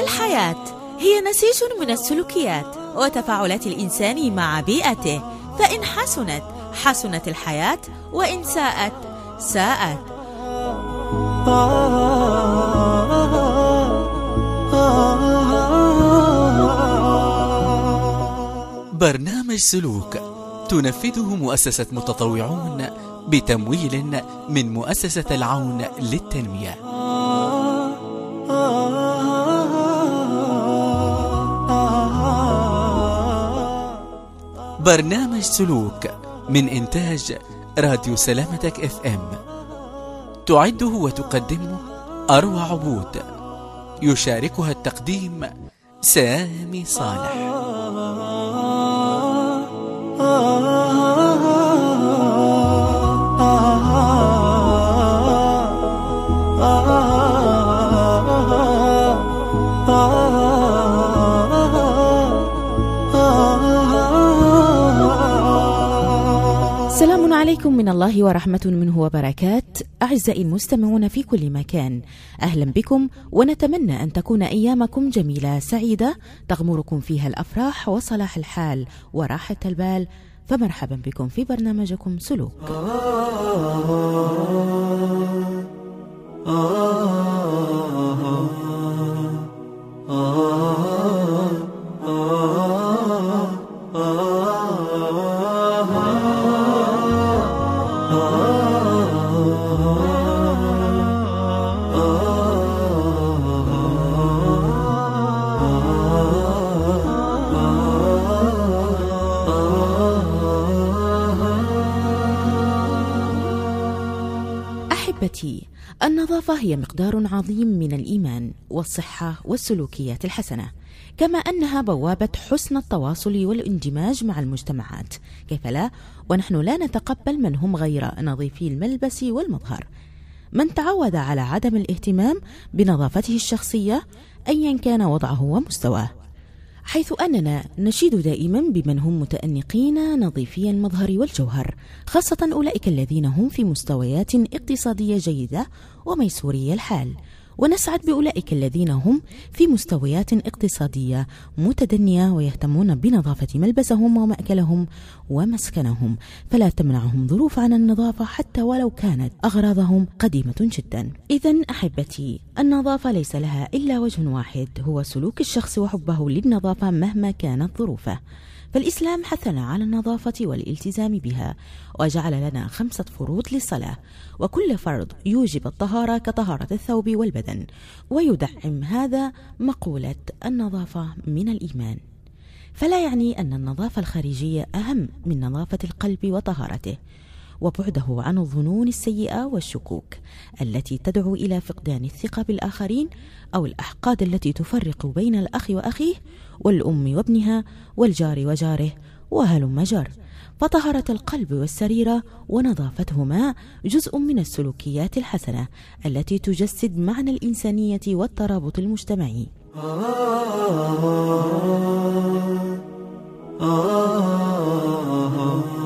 الحياة هي نسيج من السلوكيات وتفاعلات الإنسان مع بيئته فإن حسنت حسنت الحياة وإن ساءت ساءت. برنامج سلوك. تنفذه مؤسسة متطوعون بتمويل من مؤسسة العون للتنمية. برنامج سلوك من إنتاج راديو سلامتك إف إم. تعده وتقدمه أروى عبود. يشاركها التقديم سامي صالح. عليكم من الله ورحمة منه وبركات أعزائي المستمعون في كل مكان أهلا بكم ونتمنى أن تكون أيامكم جميلة سعيدة تغمركم فيها الأفراح وصلاح الحال وراحة البال فمرحبا بكم في برنامجكم سلوك أحبتي النظافة هي مقدار عظيم من الإيمان والصحة والسلوكيات الحسنة كما أنها بوابة حسن التواصل والاندماج مع المجتمعات. كيف لا؟ ونحن لا نتقبل من هم غير نظيفي الملبس والمظهر. من تعود على عدم الاهتمام بنظافته الشخصية أيا كان وضعه ومستواه. حيث أننا نشيد دائما بمن هم متأنقين نظيفي المظهر والجوهر خاصة أولئك الذين هم في مستويات اقتصادية جيدة وميسوري الحال. ونسعد بأولئك الذين هم في مستويات اقتصادية متدنية ويهتمون بنظافة ملبسهم ومأكلهم ومسكنهم. فلا تمنعهم ظروف عن النظافة حتى ولو كانت أغراضهم قديمة جدا. إذا أحبتي النظافة ليس لها إلا وجه واحد هو سلوك الشخص وحبه للنظافة مهما كانت ظروفه. فالإسلام حثنا على النظافة والالتزام بها وجعل لنا خمسة فروض للصلاة وكل فرض يوجب الطهارة كطهارة الثوب والبدن ويدعم هذا مقولة النظافة من الإيمان. فلا يعني أن النظافة الخارجية أهم من نظافة القلب وطهارته. وبعده عن الظنون السيئة والشكوك التي تدعو إلى فقدان الثقة بالآخرين أو الأحقاد التي تفرق بين الأخ وأخيه والأم وابنها والجار وجاره وهلم جر فطهرة القلب والسريرة ونظافتهما جزء من السلوكيات الحسنة التي تجسد معنى الإنسانية والترابط المجتمعي أعزائي من باب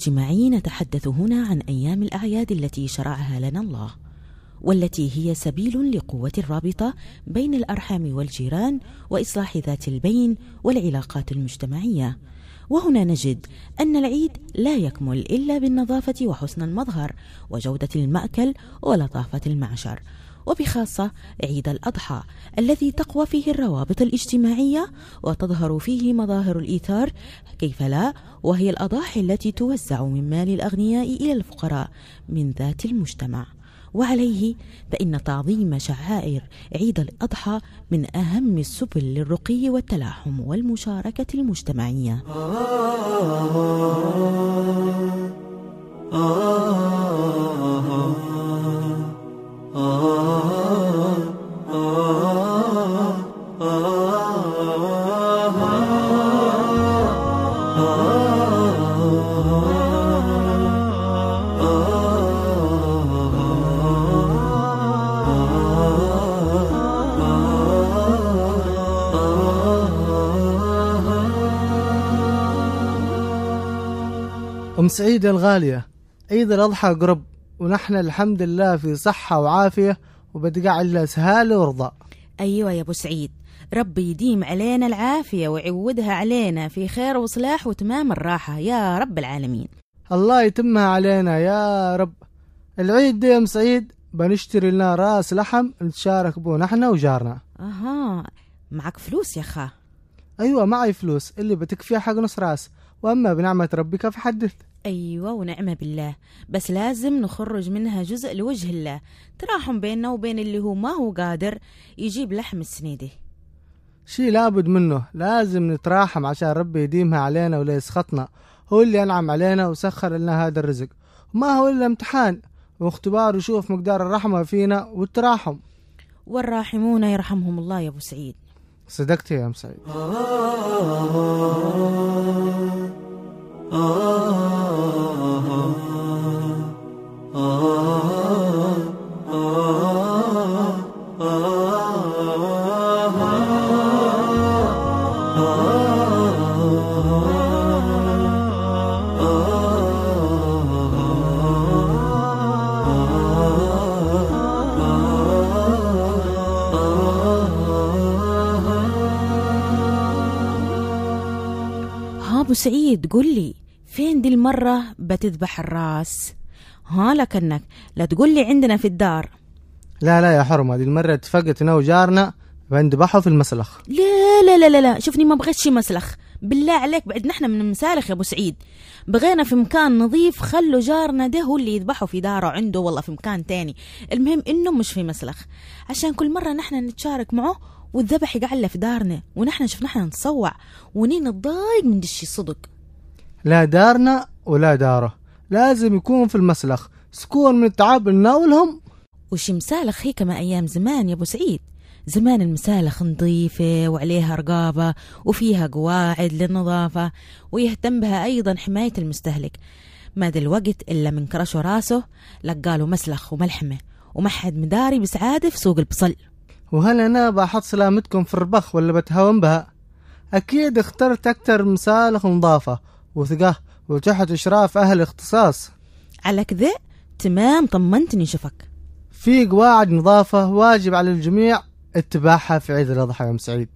الاجتماعي نتحدث هنا عن أيام الأعياد التي شرعها لنا الله والتي هي سبيل لقوة الرابطة بين الأرحام والجيران وإصلاح ذات البين والعلاقات المجتمعية. وهنا نجد أن العيد لا يكمل إلا بالنظافة وحسن المظهر وجودة المأكل ولطافة المعشر. وبخاصة عيد الأضحى الذي تقوى فيه الروابط الاجتماعية وتظهر فيه مظاهر الإيثار كيف لا؟ وهي الأضاحي التي توزع من مال الأغنياء إلى الفقراء من ذات المجتمع. وعليه فإن تعظيم شعائر عيد الأضحى من أهم السبل للرقي والتلاحم والمشاركة المجتمعية آه آه آه سعيد الغالية. عيد الأضحى قرب ونحن الحمد لله في صحة وعافية وبتقع إلا سهالة ورضا. أيوة يا أبو سعيد. ربي يديم علينا العافية ويعودها علينا في خير وصلاح وتمام الراحة يا رب العالمين. الله يتمها علينا يا رب. العيد ده يا سعيد بنشتري لنا راس لحم نتشارك بو نحن وجارنا. أها معك فلوس يا خا أيوة معي فلوس اللي بتكفيها حق نص راس. وأما بنعمة ربك فحدث. أيوة ونعمة بالله. بس لازم نخرج منها جزء لوجه الله. تراحم بيننا وبين اللي هو ما هو قادر يجيب لحم السنة دي. شي لابد منه. لازم نتراحم عشان ربي يديمها علينا ولا يسخطنا هو اللي أنعم علينا وسخر لنا هذا الرزق. وما هو إلا امتحان واختبار يشوف مقدار الرحمة فينا والتراحم. والراحمون يرحمهم الله يا أبو سعيد. صدقت يا أم سعيد. سعيد قل لي. فين دي المرة بتذبح الراس؟ ها لكنك لا تقول لي عندنا في الدار. لا لا يا حرمة دي المرة اتفقت أنا وجارنا بنذبحه في المسلخ. لا لا لا لا, لا. شوفني ما بغيت شي مسلخ. بالله عليك بعد نحن من المسالخ يا أبو سعيد. بغينا في مكان نظيف خلوا جارنا ده هو اللي يذبحه في داره عنده والله في مكان تاني. المهم إنه مش في مسلخ. عشان كل مرة نحن نتشارك معه والذبح يقعد في دارنا ونحن شوف نحن نتصوع ونين نتضايق من دشي صدق لا دارنا ولا داره. لازم يكون في المسلخ. سكون من التعب نناولهم وشي مسالخ هي كما أيام زمان يا أبو سعيد؟ زمان المسالخ نظيفة وعليها رقابة وفيها قواعد للنظافة ويهتم بها أيضا حماية المستهلك. ما دلوقت إلا من كرشوا راسه لقاله مسلخ وملحمة وما حد مداري بسعادة في سوق البصل. وهل أنا بحط سلامتكم في الربخ ولا بتهاون بها؟ أكيد اخترت أكتر مسالخ نظافة. وثقة وتحت إشراف أهل اختصاص على كذا تمام طمنتني شفك في قواعد نظافة واجب على الجميع اتباعها في عيد الأضحى يا أم سعيد.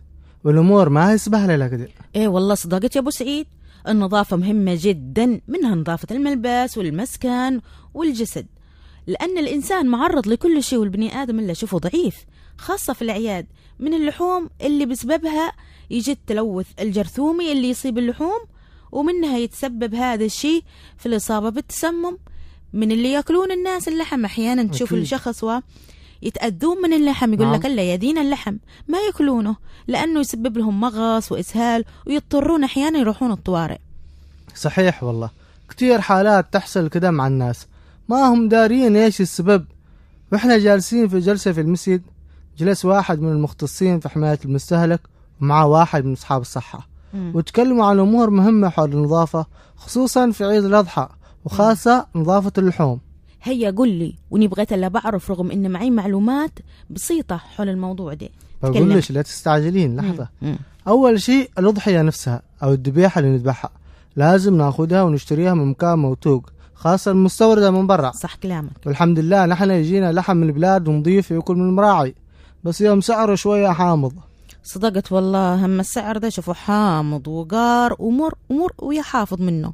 والأمور ما هي سبهلة لا كده إيه والله صدقت يا أبو سعيد النظافة مهمة جدا منها نظافة الملبس والمسكن والجسد. لأن الإنسان معرض لكل شيء والبني آدم اللي أشوفه ضعيف خاصة في الأعياد. من اللحوم اللي بسببها يجي التلوث الجرثومي اللي يصيب اللحوم ومنها يتسبب هذا الشيء في الإصابة بالتسمم من اللي يأكلون الناس اللحم أحيانا تشوف أكيد. الشخص و يتأذون من اللحم يقول نعم. لك الا يا دين اللحم ما يأكلونه لأنه يسبب لهم مغص وإسهال ويضطرون أحيانا يروحون الطوارئ صحيح والله كتير حالات تحصل كده مع الناس ما هم دارين إيش السبب وإحنا جالسين في جلسة في المسجد جلس واحد من المختصين في حماية المستهلك ومعاه واحد من أصحاب الصحة. وتكلموا عن أمور مهمة حول النظافة خصوصا في عيد الأضحى وخاصة نظافة اللحوم. هيا قل لي وني بغيت ألا بعرف رغم إن معي معلومات بسيطة حول الموضوع ده. بقول. لك لا تستعجلين لحظة. مم. أول شيء الأضحية نفسها أو الذبيحة اللي نذبحها. لازم ناخدها ونشتريها من مكان موثوق خاصة المستوردة من برا. صح كلامك. والحمد لله نحن يجينا لحم من البلاد نضيف ياكل من المراعي. بس يوم سعره شوية حامض. صدقت والله هم السعر ده شوفوا حامض وقار ومر امور ويا حافظ منه.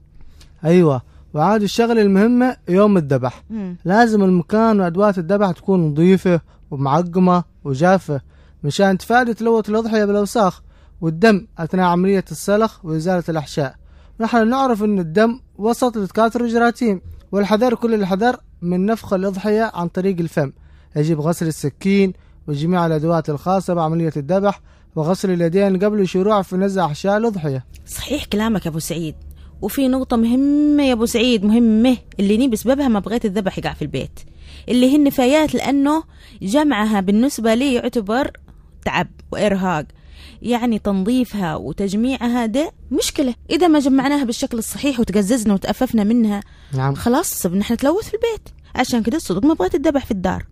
أيوة. وعاد الشغلة المهمة يوم الذبح. لازم المكان وأدوات الذبح تكون نظيفة ومعقمة وجافة مشان تفادي تلوث الأضحية بالأوساخ والدم أثناء عملية السلخ وإزالة الأحشاء. نحن نعرف أن الدم وسط لتكاثر الجراثيم والحذر كل الحذر من نفخ الأضحية عن طريق الفم. يجب غسل السكين وجميع الأدوات الخاصة بعملية الذبح وغسل اليدين قبل الشروع في نزع أحشاء الأضحية. صحيح كلامك يا أبو سعيد. وفي نقطة مهمة يا أبو سعيد مهمة اللي ني بسببها ما بغيت الذبح يقع في البيت. اللي هي النفايات لأنه جمعها بالنسبة لي يعتبر تعب وإرهاق. يعني تنظيفها وتجميعها ده مشكلة. إذا ما جمعناها بالشكل الصحيح وتقززنا وتأففنا منها نعم. خلاص نحن نتلوث في البيت. عشان كده الصدق ما بغيت الذبح في الدار.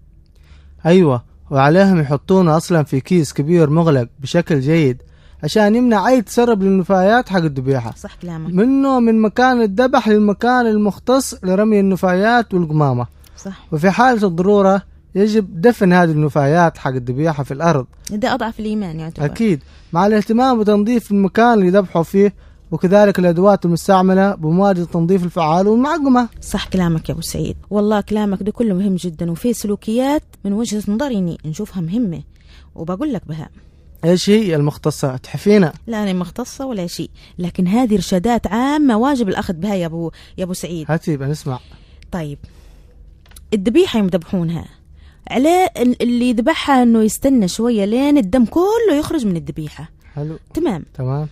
أيوة. وعليهم يحطونه أصلا في كيس كبير مغلق بشكل جيد عشان يمنع أي تسرب للنفايات حق الذبيحة. صح كلامك. منه من مكان الذبح للمكان المختص لرمي النفايات والقمامة. صح. وفي حالة الضرورة يجب دفن هذه النفايات حق الذبيحة في الأرض. ده أضعف الإيمان يعتبر. أكيد. مع الاهتمام بتنظيف المكان اللي ذبحوا فيه وكذلك الأدوات المستعملة بمواد التنظيف الفعال والمعقمة صح كلامك يا أبو سعيد. والله كلامك ده كله مهم جدا وفي سلوكيات من وجهة نظري إني نشوفها مهمة وبقول لك بها. إيش هي المختصات حفينا لا أنا مختصة ولا شيء لكن هذه إرشادات عامة واجب الأخذ بها يا ابو يا أبو سعيد. هاتي بنسمع طيب. الذبيحة يوم يذبحونها. عليه ال- اللي يذبحها إنه يستنى شوية لين الدم كله يخرج من الذبيحة. حلو. تمام. تمام.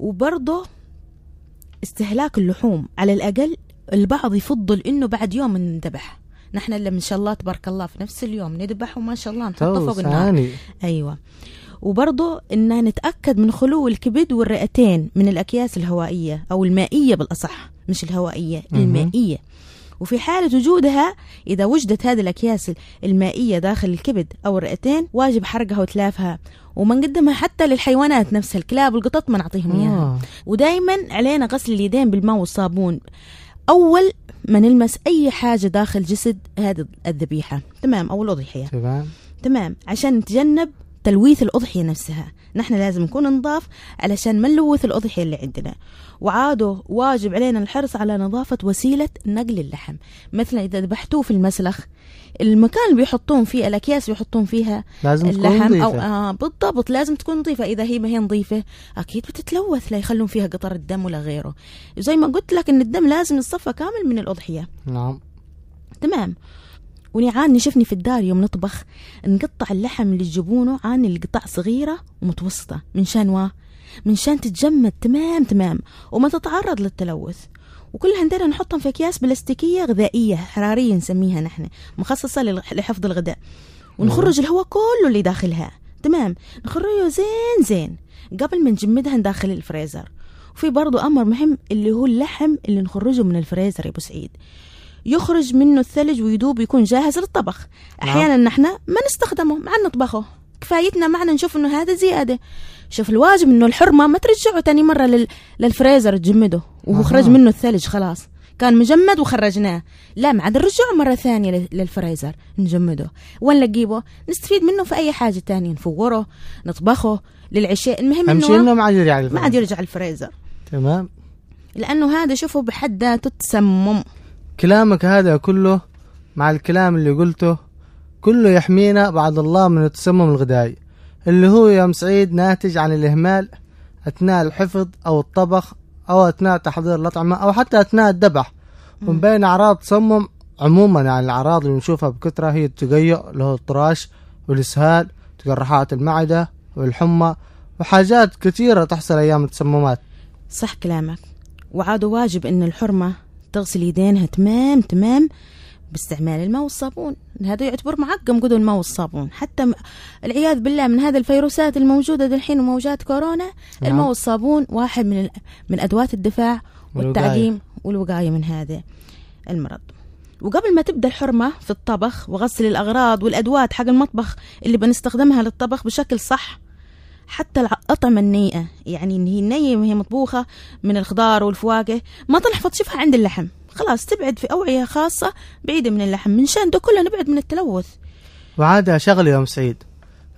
وبرضه استهلاك اللحوم. على الأقل البعض يفضل إنه بعد يوم نذبح نحن اللي ما شاء الله تبارك الله في نفس اليوم نذبح وما شاء الله نحطه فوق النار. أيوة. وبرضه إن نتأكد من خلو الكبد والرئتين من الأكياس الهوائية أو المائية بالأصح مش الهوائية. المائية. وفي حالة وجودها إذا وجدت هذه الأكياس المائية داخل الكبد أو الرئتين واجب حرقها وتلافها. وما نقدمها حتى للحيوانات نفسها الكلاب والقطط ما نعطيهم إياها. آه. ودائما علينا غسل اليدين بالماء والصابون. أول ما نلمس أي حاجة داخل جسد هذه الذبيحة. تمام أو الاضحيه تمام. تمام عشان نتجنب تلويث الأضحية نفسها. نحن لازم نكون نضاف علشان ما نلوث الأضحية اللي عندنا. وعاده واجب علينا الحرص على نظافة وسيلة نقل اللحم. مثلا إذا ذبحتوه في المسلخ المكان اللي بيحطون فيه الأكياس بيحطون فيها لازم تكون اللحم أو نظيفة. آه بالضبط لازم تكون نظيفة. إذا هي ما هي نظيفة أكيد بتتلوث لا يخلون فيها قطر الدم ولا غيره. زي ما قلت لك إن الدم لازم يصفى كامل من الأضحية. نعم. تمام. ونعاني شفني في الدار يوم نطبخ نقطع اللحم اللي تجيبونه عاني القطع صغيرة ومتوسطة من شان واه من شان تتجمد تمام تمام وما تتعرض للتلوث. وكلها ندير نحطهم في أكياس بلاستيكية غذائية حرارية نسميها نحن مخصصة للح- لحفظ الغذاء ونخرج الهواء كله اللي داخلها تمام. نخرجه زين زين قبل ما نجمدها نداخل الفريزر. وفي برضو أمر مهم اللي هو اللحم اللي نخرجه من الفريزر يا أبو سعيد. يخرج منه الثلج ويدوب يكون جاهز للطبخ. أحيانا نحن ما نستخدمه مع نطبخه. كفايتنا معنا نشوف إنه هذا زيادة. شوف الواجب إنه الحرمة ما ترجعه تاني مرة لل... للفريزر تجمده وهو. خرج منه الثلج خلاص. كان مجمد وخرجناه. لا ما عاد نرجعه مرة ثانية لل- للفريزر نجمده. وين نجيبه نستفيد منه في أي حاجة تانية نفوره نطبخه للعشاء. المهم إنه إنه ما عاد يرجع ما عاد. يرجع الفريزر. تمام. لأنه هذا شوفوا بحد ذاته تسمم كلامك هذا كله مع الكلام اللي قلته كله يحمينا بعد الله من التسمم الغذائي اللي هو يا سعيد ناتج عن الإهمال أثناء الحفظ أو الطبخ أو أثناء تحضير الأطعمة أو حتى أثناء الذبح. ومن بين أعراض تسمم عموما يعني الأعراض اللي نشوفها بكثرة هي التقيؤ اللي هو الطراش والإسهال تقرحات المعدة والحمى وحاجات كثيرة تحصل أيام التسممات. صح كلامك. وعاد واجب إن الحرمة تغسل يدينها تمام تمام باستعمال الماء والصابون هذا يعتبر معقم قدو الماء والصابون حتى العياذ بالله من هذه الفيروسات الموجودة دحين وموجات كورونا نعم. الماء والصابون واحد من من أدوات الدفاع. والتعقيم والوقاية من هذا المرض وقبل ما تبدأ الحرمة في الطبخ وغسل الأغراض والأدوات حق المطبخ اللي بنستخدمها للطبخ بشكل صح حتى الأطعمة النيئة يعني إن هي النية وهي مطبوخة من الخضار والفواكه. ما تنحفظ شوفها عند اللحم. خلاص تبعد في أوعية خاصة بعيدة من اللحم. من شان ده كله نبعد من التلوث. وعادة شغلة يا أم سعيد.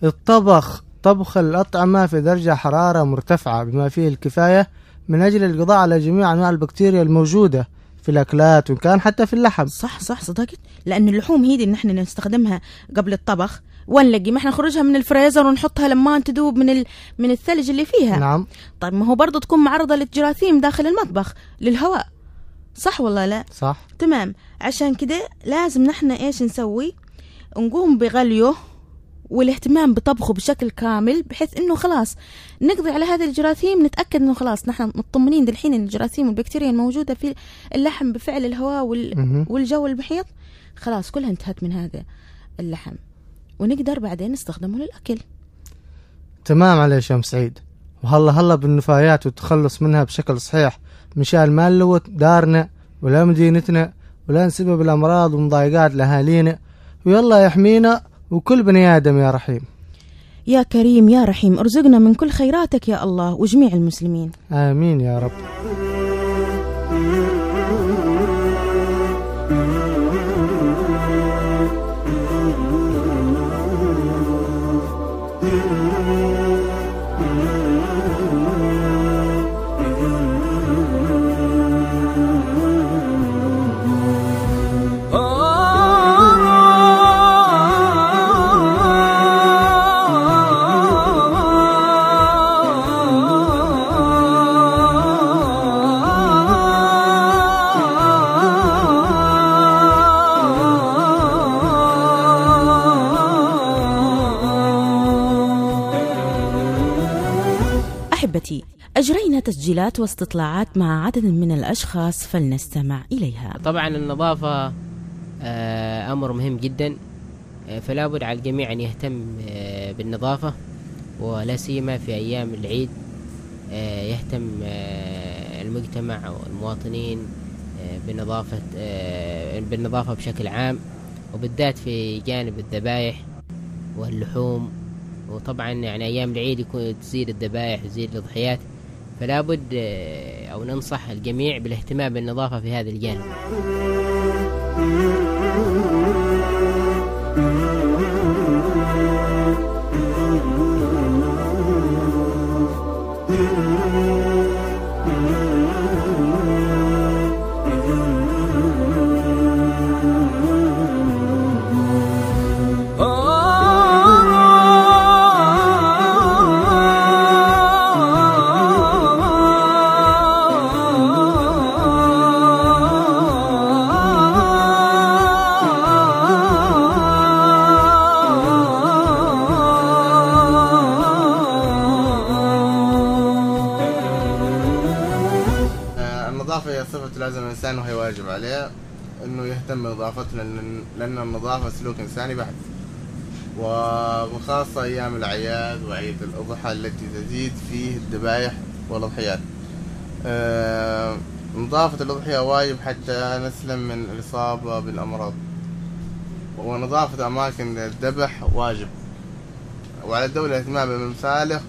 الطبخ طبخ الأطعمة في درجة حرارة مرتفعة بما فيه الكفاية من أجل القضاء على جميع أنواع البكتيريا الموجودة في الأكلات وإن كان حتى في اللحم. صح صح صدقت. لأن اللحوم هي دي اللي نحن نستخدمها قبل الطبخ. ونلاقي ما إحنا نخرجها من الفريزر ونحطها لما تذوب من ال... من الثلج اللي فيها. نعم. طيب ما هو برضه تكون معرضة للجراثيم داخل المطبخ للهواء. صح ولا لا. صح. تمام. عشان كده لازم نحن إيش نسوي؟ نقوم بغليه والاهتمام بطبخه بشكل كامل بحيث إنه خلاص نقضي على هذه الجراثيم نتأكد إنه خلاص نحن مطمنين دالحين إن الجراثيم والبكتيريا الموجودة في اللحم بفعل الهواء وال... والجو المحيط خلاص كلها انتهت من هذا اللحم. ونقدر بعدين نستخدمه للأكل. تمام عليك يا أم سعيد. وهلا هلا بالنفايات والتخلص منها بشكل صحيح. مشان ما نلوث دارنا ولا مدينتنا ولا نسبب الأمراض ومضايقات لأهالينا. ويلا يحمينا وكل بني آدم يا رحيم. يا كريم يا رحيم ارزقنا من كل خيراتك يا الله وجميع المسلمين. آمين يا رب. Thank. تسجيلات واستطلاعات مع عدد من الأشخاص فلنستمع إليها. طبعا النظافة آه، أمر مهم جدا آه، فلا بد على الجميع أن يهتم آه، بالنظافة ولا سيما في أيام العيد يهتم المجتمع والمواطنين بنظافة بالنظافة بشكل عام وبالذات في جانب الذبائح واللحوم. وطبعا يعني أيام العيد يكون تزيد الذبائح تزيد الأضحيات. فلا بد آه، أو ننصح الجميع بالاهتمام بالنظافة في هذا الجانب. وهي واجب عليه إنه يهتم بنظافته لأن النظافة سلوك إنساني بحت. وبخاصة أيام الأعياد وعيد الأضحى التي تزيد فيه الذبائح والأضحيات. آه، نظافة الأضحية واجب حتى نسلم من الإصابة بالأمراض. ونظافة أماكن الذبح واجب. وعلى الدولة الاهتمام بالمسالخ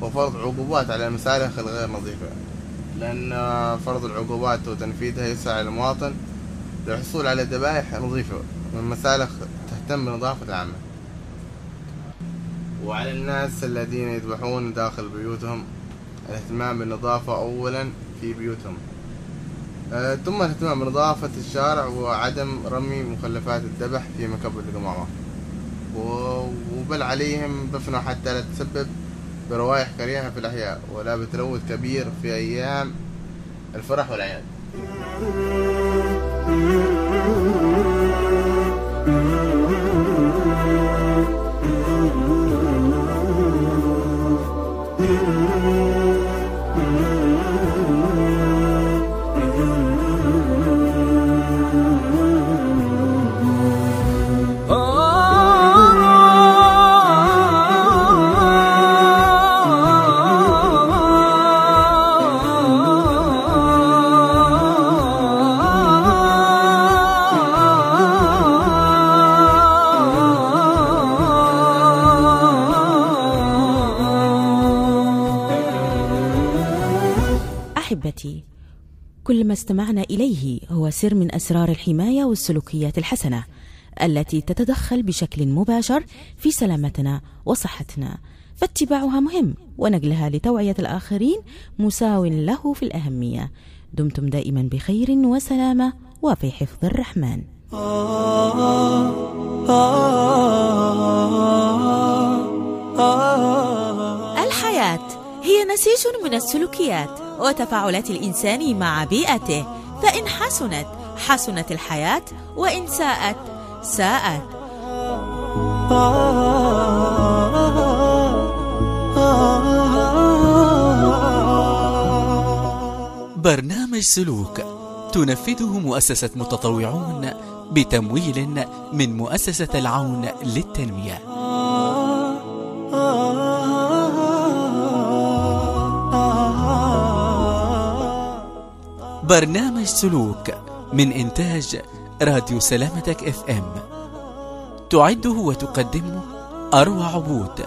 وفرض عقوبات على المسالخ الغير نظيفة. لأن فرض العقوبات وتنفيذها يسعى المواطن للحصول على ذبائح نظيفة من مسالخ تهتم بنظافة العامة. وعلى الناس الذين يذبحون داخل بيوتهم الاهتمام بالنظافة أولا في بيوتهم. آه، ثم الاهتمام بنظافة الشارع وعدم رمي مخلفات الذبح في مكب القمامة. وبل عليهم دفنه حتى لا تسبب بروائح كريهة في الأحياء ولا بتلوث كبير في أيام الفرح والأعياد. استمعنا إليه هو سر من أسرار الحماية والسلوكيات الحسنة التي تتدخل بشكل مباشر في سلامتنا وصحتنا. فاتباعها مهم ونقلها لتوعية الآخرين مساو له في الأهمية. دمتم دائما بخير وسلامة وفي حفظ الرحمن. الحياة هي نسيج من السلوكيات. وتفاعلات الإنسان مع بيئته. فإن حسنت حسنت الحياة وإن ساءت ساءت. برنامج سلوك. تنفذه مؤسسة متطوعون بتمويل من مؤسسة العون للتنمية. برنامج سلوك من إنتاج راديو سلامتك إف إم. تعده وتقدمه أروى عبود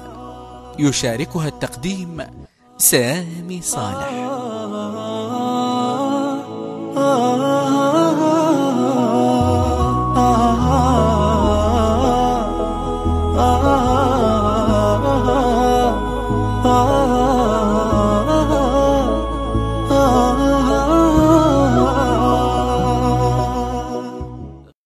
يشاركها التقديم سامي صالح.